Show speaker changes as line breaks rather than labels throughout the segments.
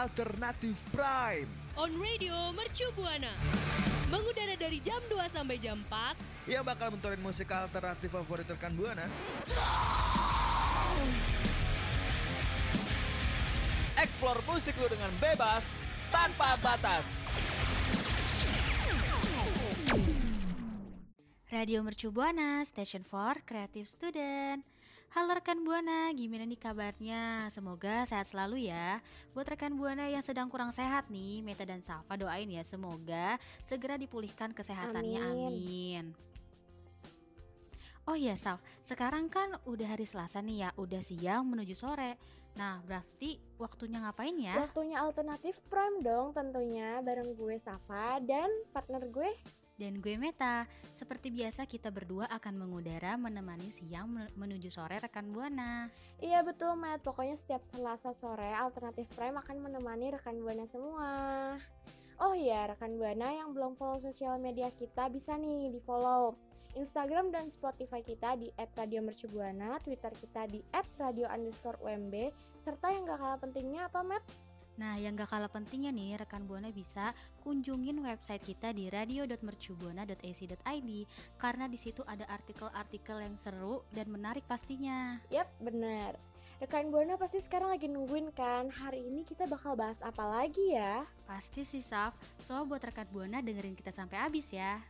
Alternatif Prime.
On Radio Mercu Buana. Mengudara dari jam 2 sampai jam 4.
Yang bakal mentorin musik alternatif favorit rekan Buana. Explore musik lu dengan bebas tanpa batas.
Radio Mercu Buana, Station for Creative Student. Halo rekan Buana, gimana nih kabarnya? Semoga sehat selalu ya. Buat rekan Buana yang sedang kurang sehat nih, Meta dan Safa doain ya semoga segera dipulihkan kesehatannya.
Amin.
Amin. Oh iya Saf, sekarang kan udah hari Selasa nih ya, udah siang menuju sore. Nah, berarti waktunya ngapain ya?
Waktunya alternatif prime dong tentunya bareng gue Safa dan partner gue
Dan gue Meta, seperti biasa kita berdua akan mengudara menemani siang men- menuju sore rekan Buana.
Iya betul Matt, pokoknya setiap Selasa sore Alternatif Prime akan menemani rekan Buana semua Oh iya, rekan Buana yang belum follow sosial media kita bisa nih di follow Instagram dan Spotify kita di @radiomercubuana, Twitter kita di @radio_umb, serta yang gak kalah pentingnya apa Matt?
Nah, yang gak kalah pentingnya nih, rekan Buana bisa kunjungin website kita di radio.mercubuana.ac.id karena di situ ada artikel-artikel yang seru dan menarik pastinya.
Yap, bener Rekan Buana pasti sekarang lagi nungguin kan Hari ini kita bakal bahas apa lagi ya?
Pasti sih, Saf. So, buat rekan Buana dengerin kita sampai habis ya.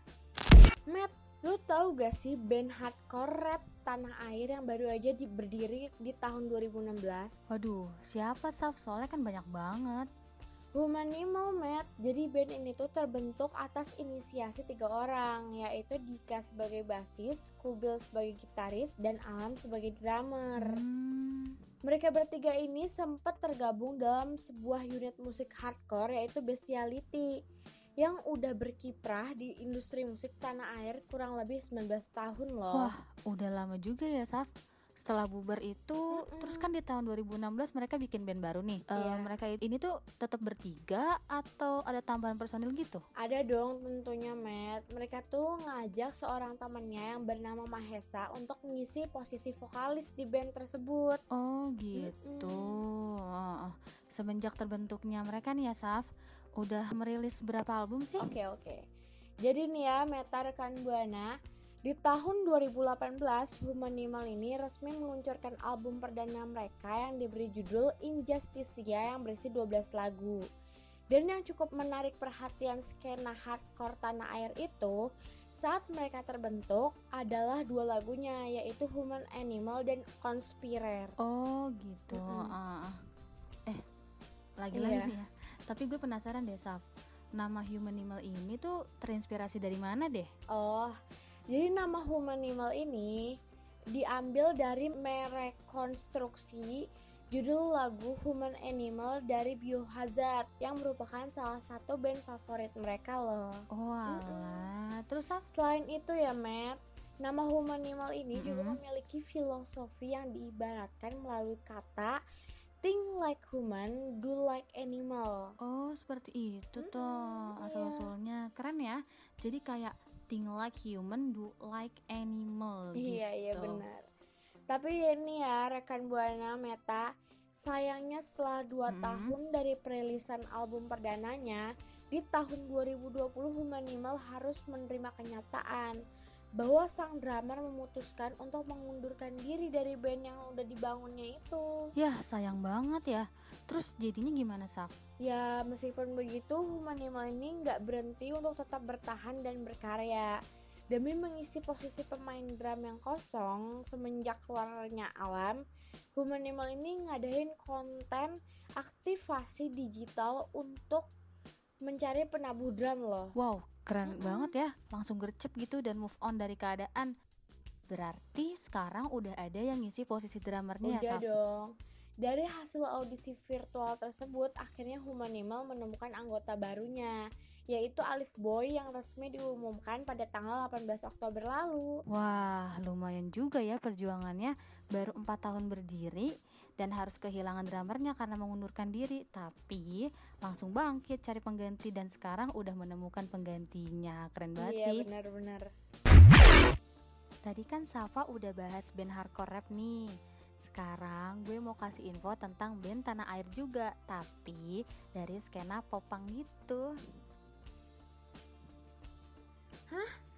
Matt, lu tahu gak sih band hardcore rap tanah air yang baru aja di, berdiri di tahun 2016?
Waduh, siapa, Saf? Soalnya kan banyak banget.
Humanimal Matt, jadi band ini tuh terbentuk atas inisiasi tiga orang, yaitu Dika sebagai basis, Kubil sebagai gitaris, dan Alam sebagai drummer.
Hmm,
Mereka bertiga ini sempat tergabung dalam sebuah unit musik hardcore yaitu Bestiality yang udah berkiprah di industri musik tanah air kurang lebih 19 tahun loh.
Wah, udah lama juga ya, Saf. Setelah bubar itu,
Mm-mm.
terus kan di tahun 2016 mereka bikin band baru nih. Eh,
Iya.
mereka ini tuh tetap bertiga atau ada tambahan personil gitu?
Ada dong tentunya Matt. Mereka tuh ngajak seorang temannya yang bernama Mahesa untuk mengisi posisi vokalis di band tersebut.
Oh gitu. Oh, oh. Semenjak terbentuknya mereka nih ya Saf, udah merilis berapa album sih?
Oke oke. Jadi nih ya Meta rekan Buana, di tahun 2018 Humanimal ini resmi meluncurkan album perdana mereka yang diberi judul Injusticia yang berisi 12 lagu. Dan yang cukup menarik perhatian skena hardcore tanah air itu saat mereka terbentuk adalah dua lagunya yaitu Human Animal dan Conspirer.
Oh gitu.
Mm-mm.
ah, ah. Eh, lagi-lagi
Iya.
nih ya. Tapi gue penasaran deh Saf. Nama Humanimal ini tuh terinspirasi dari mana deh?
Oh, jadi nama Humanimal ini diambil dari merekonstruksi judul lagu Human Animal dari Biohazard yang merupakan salah satu band favorit mereka loh.
Oh alah. Terus Saf?
Selain itu ya, Matt, nama Humanimal ini juga
Mm-mm.
memiliki filosofi yang diibaratkan melalui kata think like human, do like animal.
Oh seperti itu
Mm-mm,
toh
iya.
asal usulnya keren ya. Jadi kayak think like human, do like animal.
Iya iya
gitu.
benar. Tapi ini ya rekan buana Meta, sayangnya setelah 2
Mm-mm.
tahun dari perilisan album perdananya, di tahun 2020 Humanimal harus menerima kenyataan bahwa sang drummer memutuskan untuk mengundurkan diri dari band yang udah dibangunnya itu.
Ya sayang banget ya. Terus jadinya gimana Saf?
Ya meskipun begitu Humanimal ini nggak berhenti untuk tetap bertahan dan berkarya Demi mengisi posisi pemain drum yang kosong semenjak keluarnya alam Humanimal ini ngadain konten aktivasi digital untuk mencari penabuh drum loh
Wow, keren
Mm-mm.
banget ya. Langsung gercep gitu dan move on dari keadaan. Berarti sekarang udah ada yang ngisi posisi drummernya ya,
Udah
Saf?
dong Dari hasil audisi virtual tersebut akhirnya Humanimal menemukan anggota barunya yaitu Alif Boy yang resmi diumumkan pada tanggal 18 Oktober lalu.
Wah, lumayan juga ya perjuangannya. Baru empat tahun berdiri dan harus kehilangan drummernya karena mengundurkan diri. Tapi langsung bangkit cari pengganti dan sekarang udah menemukan penggantinya. Keren banget
Iya
sih.
benar-benar.
Tadi kan Safa udah bahas band hardcore rap nih. Sekarang gue mau kasih info tentang band tanah air juga, tapi dari skena popang gitu.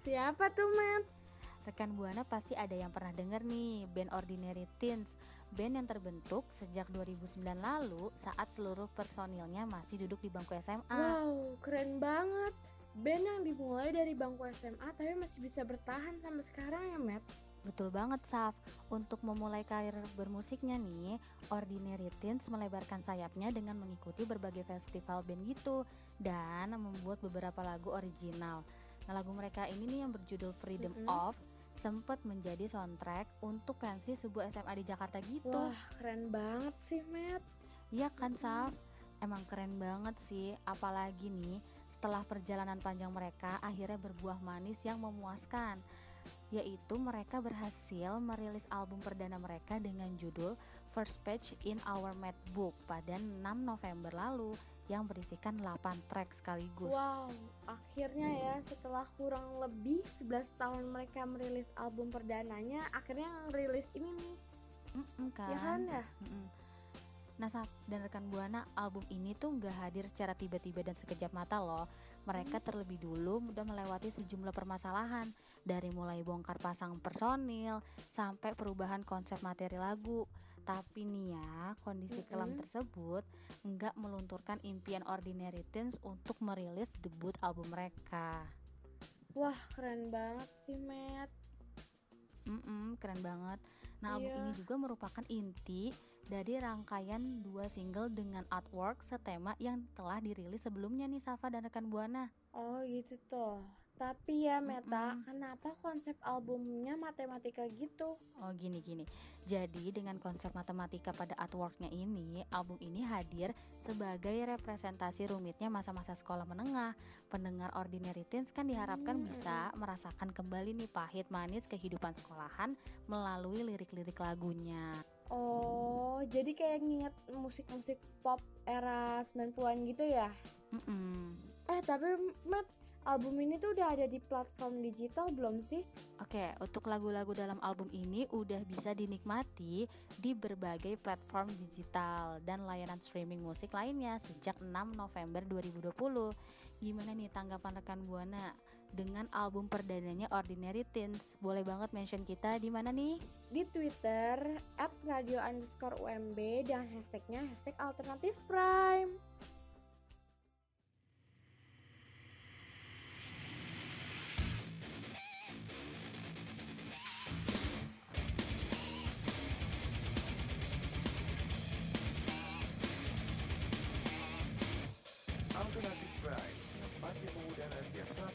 Siapa tuh, Matt?
Rekan Buana pasti ada yang pernah denger nih, band Ordinary Teens. Band yang terbentuk sejak 2009 lalu saat seluruh personilnya masih duduk di bangku SMA.
Wow, keren banget. Band yang dimulai dari bangku SMA tapi masih bisa bertahan sampai sekarang ya, Matt.
Betul banget, Saf. Untuk memulai karir bermusiknya nih, Ordinary Teens melebarkan sayapnya dengan mengikuti berbagai festival band gitu dan membuat beberapa lagu original. Nah, lagu mereka ini nih yang berjudul Freedom
Mm-mm.
of sempat menjadi soundtrack untuk pensi sebuah SMA di Jakarta gitu.
Wah, keren banget sih, Matt.
Iya kan, Saf? Emang keren banget sih, apalagi nih setelah perjalanan panjang mereka akhirnya berbuah manis yang memuaskan. Yaitu mereka berhasil merilis album perdana mereka dengan judul First Page in Our Mad Book pada 6 November lalu yang berisikan 8 track sekaligus.
Wow, akhirnya ya setelah kurang lebih 11 tahun mereka merilis album perdananya, akhirnya ngerilis ini nih,
Mm-mm, kan?
ya kan ya?
Nah, Saf dan rekan Buana, album ini tuh nggak hadir secara tiba-tiba dan sekejap mata loh. Mereka terlebih dulu udah melewati sejumlah permasalahan, dari mulai bongkar pasang personil sampai perubahan konsep materi lagu. Tapi nih ya, kondisi kelam
Mm-mm.
tersebut nggak melunturkan impian Ordinary Teens untuk merilis debut album mereka.
Wah, keren banget sih, Matt.
Mm-mm, keren banget. Nah, album
Iya.
ini juga merupakan inti dari rangkaian dua single dengan artwork setema yang telah dirilis sebelumnya nih Safa dan rekan Buana.
Oh, gitu tuh. Tapi ya, Meta,
Mm-mm.
kenapa konsep albumnya matematika gitu?
Oh gini gini. Jadi dengan konsep matematika pada artworknya ini, album ini hadir sebagai representasi rumitnya masa-masa sekolah menengah. Pendengar Ordinary Teens kan diharapkan
Hmm,
bisa merasakan kembali nih pahit manis kehidupan sekolahan melalui lirik-lirik lagunya.
Oh, jadi kayak nginget musik-musik pop era 90-an gitu ya?
Mm-mm.
Eh, tapi Matt, album ini tuh udah ada di platform digital belum sih?
Oke, untuk lagu-lagu dalam album ini udah bisa dinikmati di berbagai platform digital dan layanan streaming musik lainnya sejak 6 November 2020. Gimana nih tanggapan rekan Buana dengan album perdananya Ordinary Teens? Boleh banget mention kita di mana nih?
Di Twitter, at radio underscore UMB dan hashtagnya hashtag alternatif prime.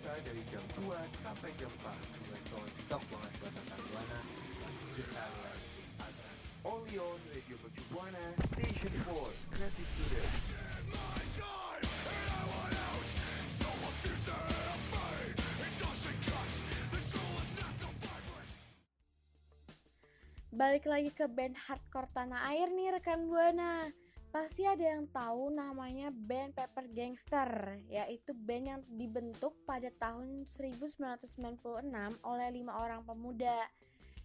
Selasa dari jam 2 sampai jam 4 dengan tol Talk Banget Buatan Buana Jakarta Only on Radio Mercu Buana Station 4 Creative Student
Balik lagi ke band hardcore tanah air nih rekan Buana. Pasti ada yang tahu namanya band Pepper Gangster, yaitu band yang dibentuk pada tahun 1996 oleh lima orang pemuda,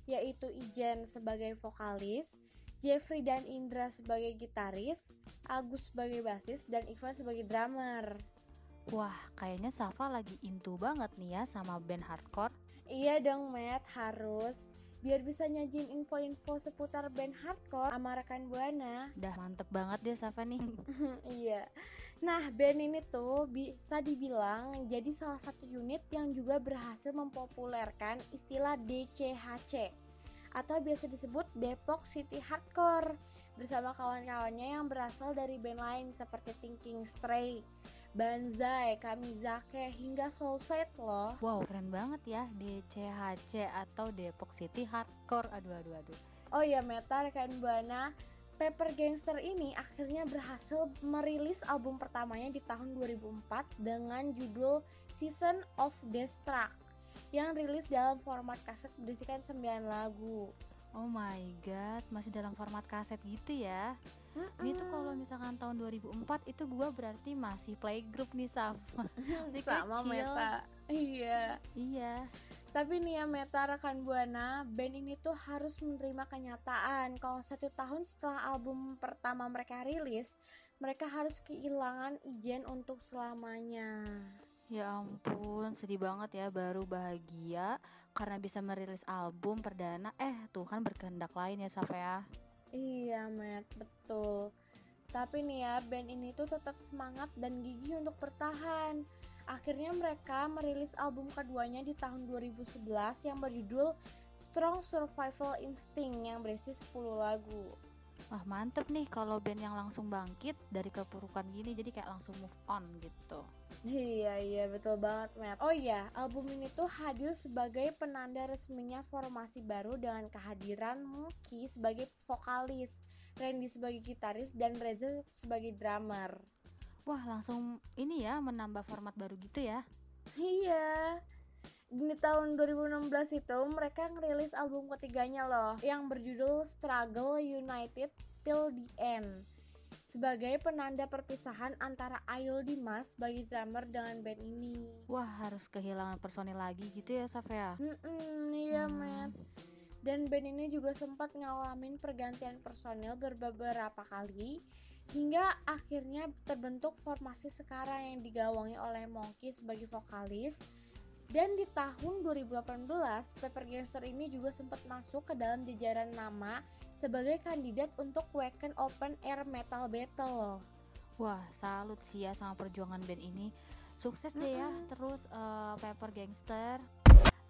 yaitu Ijen sebagai vokalis, Jeffrey dan Indra sebagai gitaris, Agus sebagai basis, dan Ivan sebagai drummer.
Wah, kayaknya Safa lagi into banget nih ya sama band hardcore.
Iya dong Matt, harus biar bisa nyajin info-info seputar band hardcore sama rekan Buana.
Udah mantep banget deh Safa nih.
iya. Nah, band ini tuh bisa dibilang jadi salah satu unit yang juga berhasil mempopulerkan istilah DCHC atau biasa disebut Depok City Hardcore bersama kawan-kawannya yang berasal dari band lain seperti Thinking Stray, Banzai, Kamizake hingga Soulset loh.
Wow, keren banget ya DCHC atau Depok City Hardcore. Aduh aduh aduh.
Oh iya Meta rekan Buana Pepper Gangster ini akhirnya berhasil merilis album pertamanya di tahun 2004 dengan judul Season of Destruct yang rilis dalam format kaset berisikan 9 lagu.
Oh my god, masih dalam format kaset gitu ya. Ini tuh kalau misalkan tahun 2004 itu gua berarti masih playgroup nih Saf. Masih
sama
kecil.
Meta. Iya.
Iya.
Tapi nih ya Meta rekan Buana, band ini tuh harus menerima kenyataan kalau satu tahun setelah album pertama mereka rilis, mereka harus kehilangan izin untuk selamanya.
Ya ampun, sedih banget ya baru bahagia karena bisa merilis album perdana. Eh, Tuhan berkehendak lain ya, Saf ya.
Iya, Matt, betul. Tapi nih ya, band ini tuh tetap semangat dan gigih untuk bertahan. Akhirnya mereka merilis album keduanya di tahun 2011 yang berjudul Strong Survival Instinct yang berisi 10 lagu.
Wah mantep nih kalau band yang langsung bangkit dari kepurukan gini jadi kayak langsung move on gitu.
Iya iya betul banget Matt. Oh iya album ini tuh hadir sebagai penanda resminya formasi baru dengan kehadiran Muki sebagai vokalis, Randy sebagai gitaris dan Reza sebagai drummer.
Wah langsung ini ya menambah format baru gitu ya.
Iya. Di tahun 2016 itu mereka ngerilis album ketiganya loh yang berjudul Struggle United Till the End sebagai penanda perpisahan antara Ayul Dimas sebagai drummer dengan band ini.
Wah harus kehilangan personil lagi gitu ya Saf ya.
Hmm, iya
Hmm.
Matt. Dan band ini juga sempat ngalamin pergantian personil beberapa kali hingga akhirnya terbentuk formasi sekarang yang digawangi oleh Monkey sebagai vokalis. Dan di tahun 2018, Pepper Gangster ini juga sempat masuk ke dalam jajaran nama sebagai kandidat untuk Wacken Open Air Metal Battle loh.
Wah salut sih ya sama perjuangan band ini. Sukses deh ya.
Mm-mm.
Terus eh, Pepper Gangster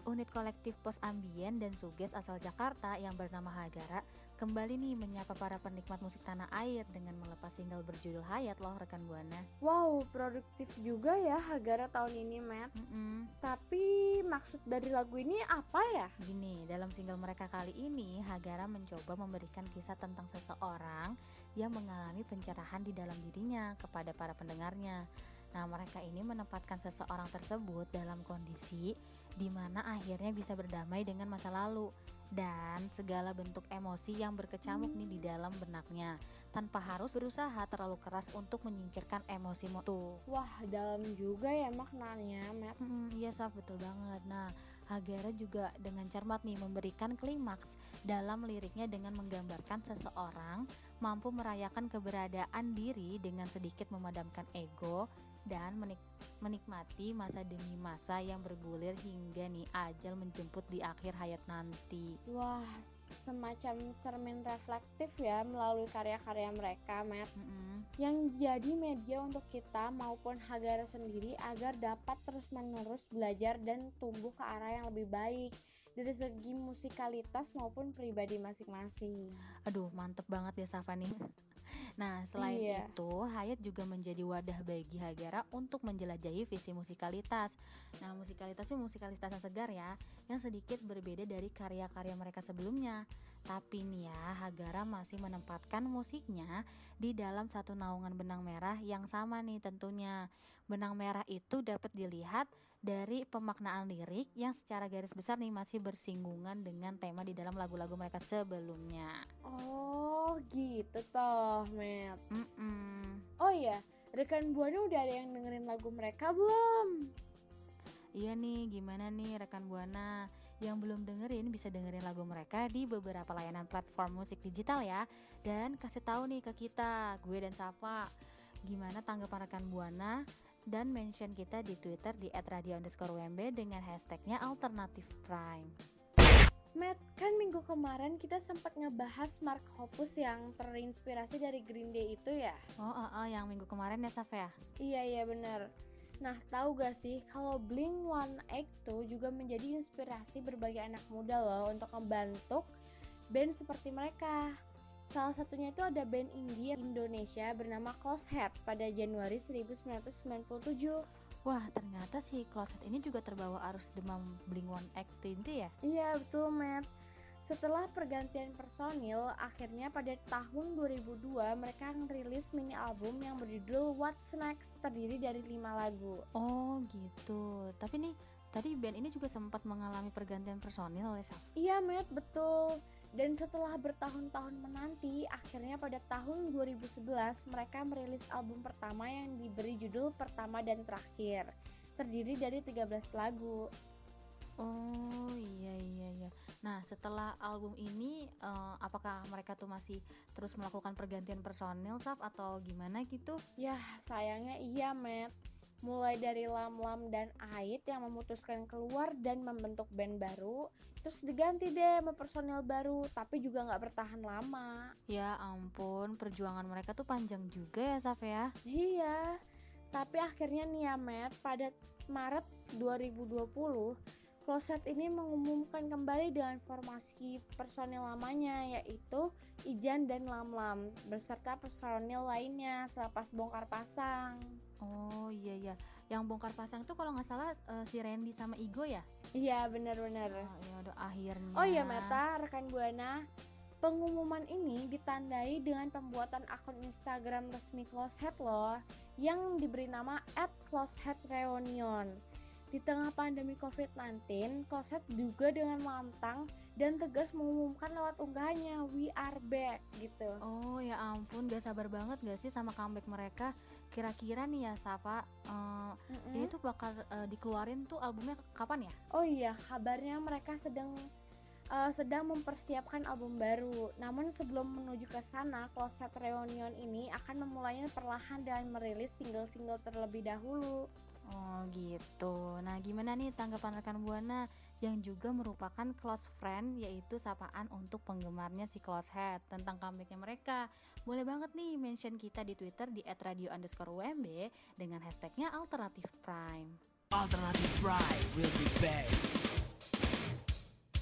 Unit kolektif pos ambien dan suges asal Jakarta yang bernama Hagara kembali nih menyapa para penikmat musik tanah air dengan melepas single berjudul Hayat loh rekan Buana.
Wow, produktif juga ya Hagara tahun ini, Matt.
Mm-mm.
Tapi maksud dari lagu ini apa ya?
Gini, dalam single mereka kali ini, Hagara mencoba memberikan kisah tentang seseorang yang mengalami pencerahan di dalam dirinya kepada para pendengarnya. Nah, mereka ini menempatkan seseorang tersebut dalam kondisi di mana akhirnya bisa berdamai dengan masa lalu dan segala bentuk emosi yang berkecamuk nih di dalam benaknya tanpa harus berusaha terlalu keras untuk menyingkirkan emosi itu.
Wah, dalam juga ya maknanya, Matt.
Mm, iya Saf betul banget. Nah Hagara juga dengan cermat nih memberikan klimaks dalam liriknya dengan menggambarkan seseorang mampu merayakan keberadaan diri dengan sedikit memadamkan ego dan menik- menikmati masa demi masa yang bergulir hingga nih ajal menjemput di akhir hayat nanti.
Wah, semacam cermin reflektif ya melalui karya-karya mereka, Matt.
Mm-mm.
Yang jadi media untuk kita maupun Hagara sendiri agar dapat terus-menerus belajar dan tumbuh ke arah yang lebih baik dari segi musikalitas maupun pribadi masing-masing.
Aduh mantep banget ya Safa nih Nah selain
Iya.
itu Hayat juga menjadi wadah bagi Hagara untuk menjelajahi visi musikalitas Nah musikalitas itu musikalitas yang segar ya Yang sedikit berbeda dari karya-karya mereka sebelumnya Tapi nih ya Hagara masih menempatkan musiknya di dalam satu naungan benang merah yang sama nih tentunya Benang merah itu dapat dilihat dari pemaknaan lirik yang secara garis besar nih masih bersinggungan dengan tema di dalam lagu-lagu mereka sebelumnya.
Oh, gitu toh, Matt.
Mm-mm.
Oh iya, rekan Buana udah ada yang dengerin lagu mereka belum?
Iya nih, gimana nih rekan Buana? Yang belum dengerin bisa dengerin lagu mereka di beberapa layanan platform musik digital ya. Dan kasih tahu nih ke kita, gue dan Safa, gimana tanggapan rekan Buana dan mention kita di Twitter di @radio_wmb dengan hashtagnya alternatif prime.
Matt, kan minggu kemarin kita sempat ngebahas Mark Hoppus yang terinspirasi dari Green Day itu ya?
Oh, oh, oh, yang minggu kemarin ya Saf ya?
Iya iya bener. Nah tahu gak sih kalau Blink 182 juga menjadi inspirasi berbagai anak muda loh untuk membentuk band seperti mereka. Salah satunya itu ada band indie Indonesia bernama Closehead pada Januari 1997.
Wah, ternyata si Closet ini juga terbawa arus demam Blink-182 itu ya?
Iya betul Matt. Setelah pergantian personil, akhirnya pada tahun 2002 mereka ngerilis mini album yang berjudul What's Next terdiri dari 5 lagu.
Oh gitu. Tapi nih tadi band ini juga sempat mengalami pergantian personil ya Saf?
Iya Matt, betul. Dan setelah bertahun-tahun menanti, akhirnya pada tahun 2011 mereka merilis album pertama yang diberi judul Pertama dan Terakhir. Terdiri dari 13 lagu.
Oh iya iya iya. Nah setelah album ini, eh, apakah mereka tuh masih terus melakukan pergantian personil, Saf atau gimana gitu?
Yah, sayangnya iya, Matt. Mulai dari Lam Lam dan Ait yang memutuskan keluar dan membentuk band baru, terus diganti deh sama personil baru, tapi juga nggak bertahan lama.
Ya ampun, perjuangan mereka tuh panjang juga ya, Saf ya.
Iya, tapi akhirnya nih ya, Matt, pada Maret 2020, Closet ini mengumumkan kembali dengan formasi personil lamanya yaitu Ijan dan Lam Lam beserta personil lainnya selepas bongkar pasang.
Oh iya iya, yang bongkar pasang tuh kalau nggak salah eh, si Randy sama Igo ya?
Iya benar-benar.
Oh ya udah akhirnya.
Oh iya Meta, rekan Buana. Pengumuman ini ditandai dengan pembuatan akun Instagram resmi Closehead loh yang diberi nama @closeheadreunion. Di tengah pandemi COVID-19, Closehead juga dengan lantang dan tegas mengumumkan lewat unggahannya We are back gitu.
Oh ya ampun, gak sabar banget gak sih sama comeback mereka? Kira-kira nih ya Safa, eh,
Mm-mm.
ini tuh bakal eh, dikeluarin tuh albumnya kapan ya?
Oh iya, kabarnya mereka sedang eh, sedang mempersiapkan album baru. Namun sebelum menuju ke sana, Closet Reunion ini akan memulainya perlahan dan merilis single-single terlebih dahulu.
Oh gitu. Nah gimana nih tanggapan rekan Buana yang juga merupakan close friend yaitu sapaan untuk penggemarnya si Closehead tentang comebacknya mereka. Boleh banget nih mention kita di Twitter di @radio_umb dengan hashtagnya Alternative Prime.
Alternative Pride will be back.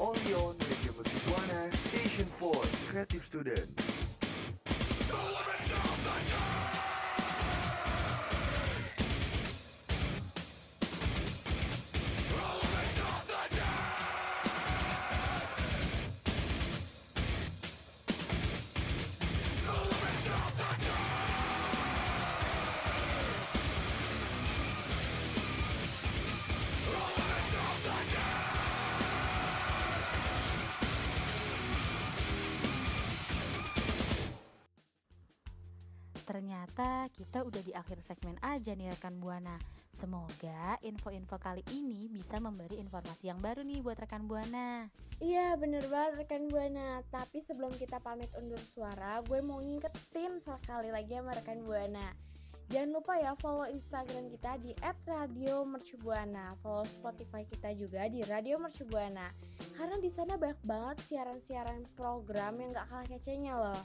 Only on Radio Buana Station for Creative Student.
Udah di akhir segmen aja nih rekan Buana. Semoga info-info kali ini bisa memberi informasi yang baru nih buat rekan Buana.
Iya bener banget rekan Buana Tapi sebelum kita pamit undur suara Gue mau ngingetin sekali lagi sama rekan Buana Jangan lupa ya follow Instagram kita di @radiomercubuana, follow Spotify kita juga di Radio Mercubuana. Karena di sana banyak banget siaran-siaran program yang gak kalah kecenya loh.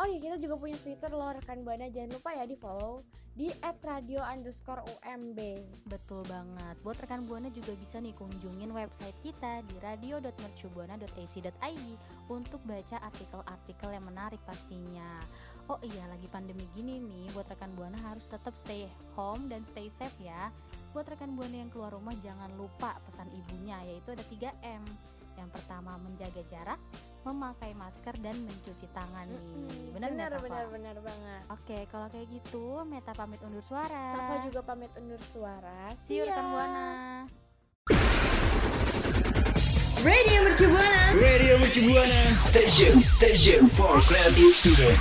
Oh iya kita juga punya Twitter loh rekan Buana, jangan lupa ya di follow di @radio_umb.
Betul banget. Buat rekan Buana juga bisa nih kunjungin website kita di radio.mercubuana.ac.id untuk baca artikel-artikel yang menarik pastinya. Oh iya, lagi pandemi gini nih, buat rekan Buana harus tetap stay home dan stay safe ya. Buat rekan Buana yang keluar rumah jangan lupa pesan ibunya yaitu ada 3M. Yang pertama menjaga jarak, memakai masker dan mencuci tangan nih.
Mm-mm,
Benar
benar
Safa?
benar benar banget.
Oke, kalau kayak gitu Meta pamit undur suara.
Safa juga pamit undur suara.
See you rekan. Buana.
Radio Mercu Buana.
Radio Mercu Buana Station Station for Creative Student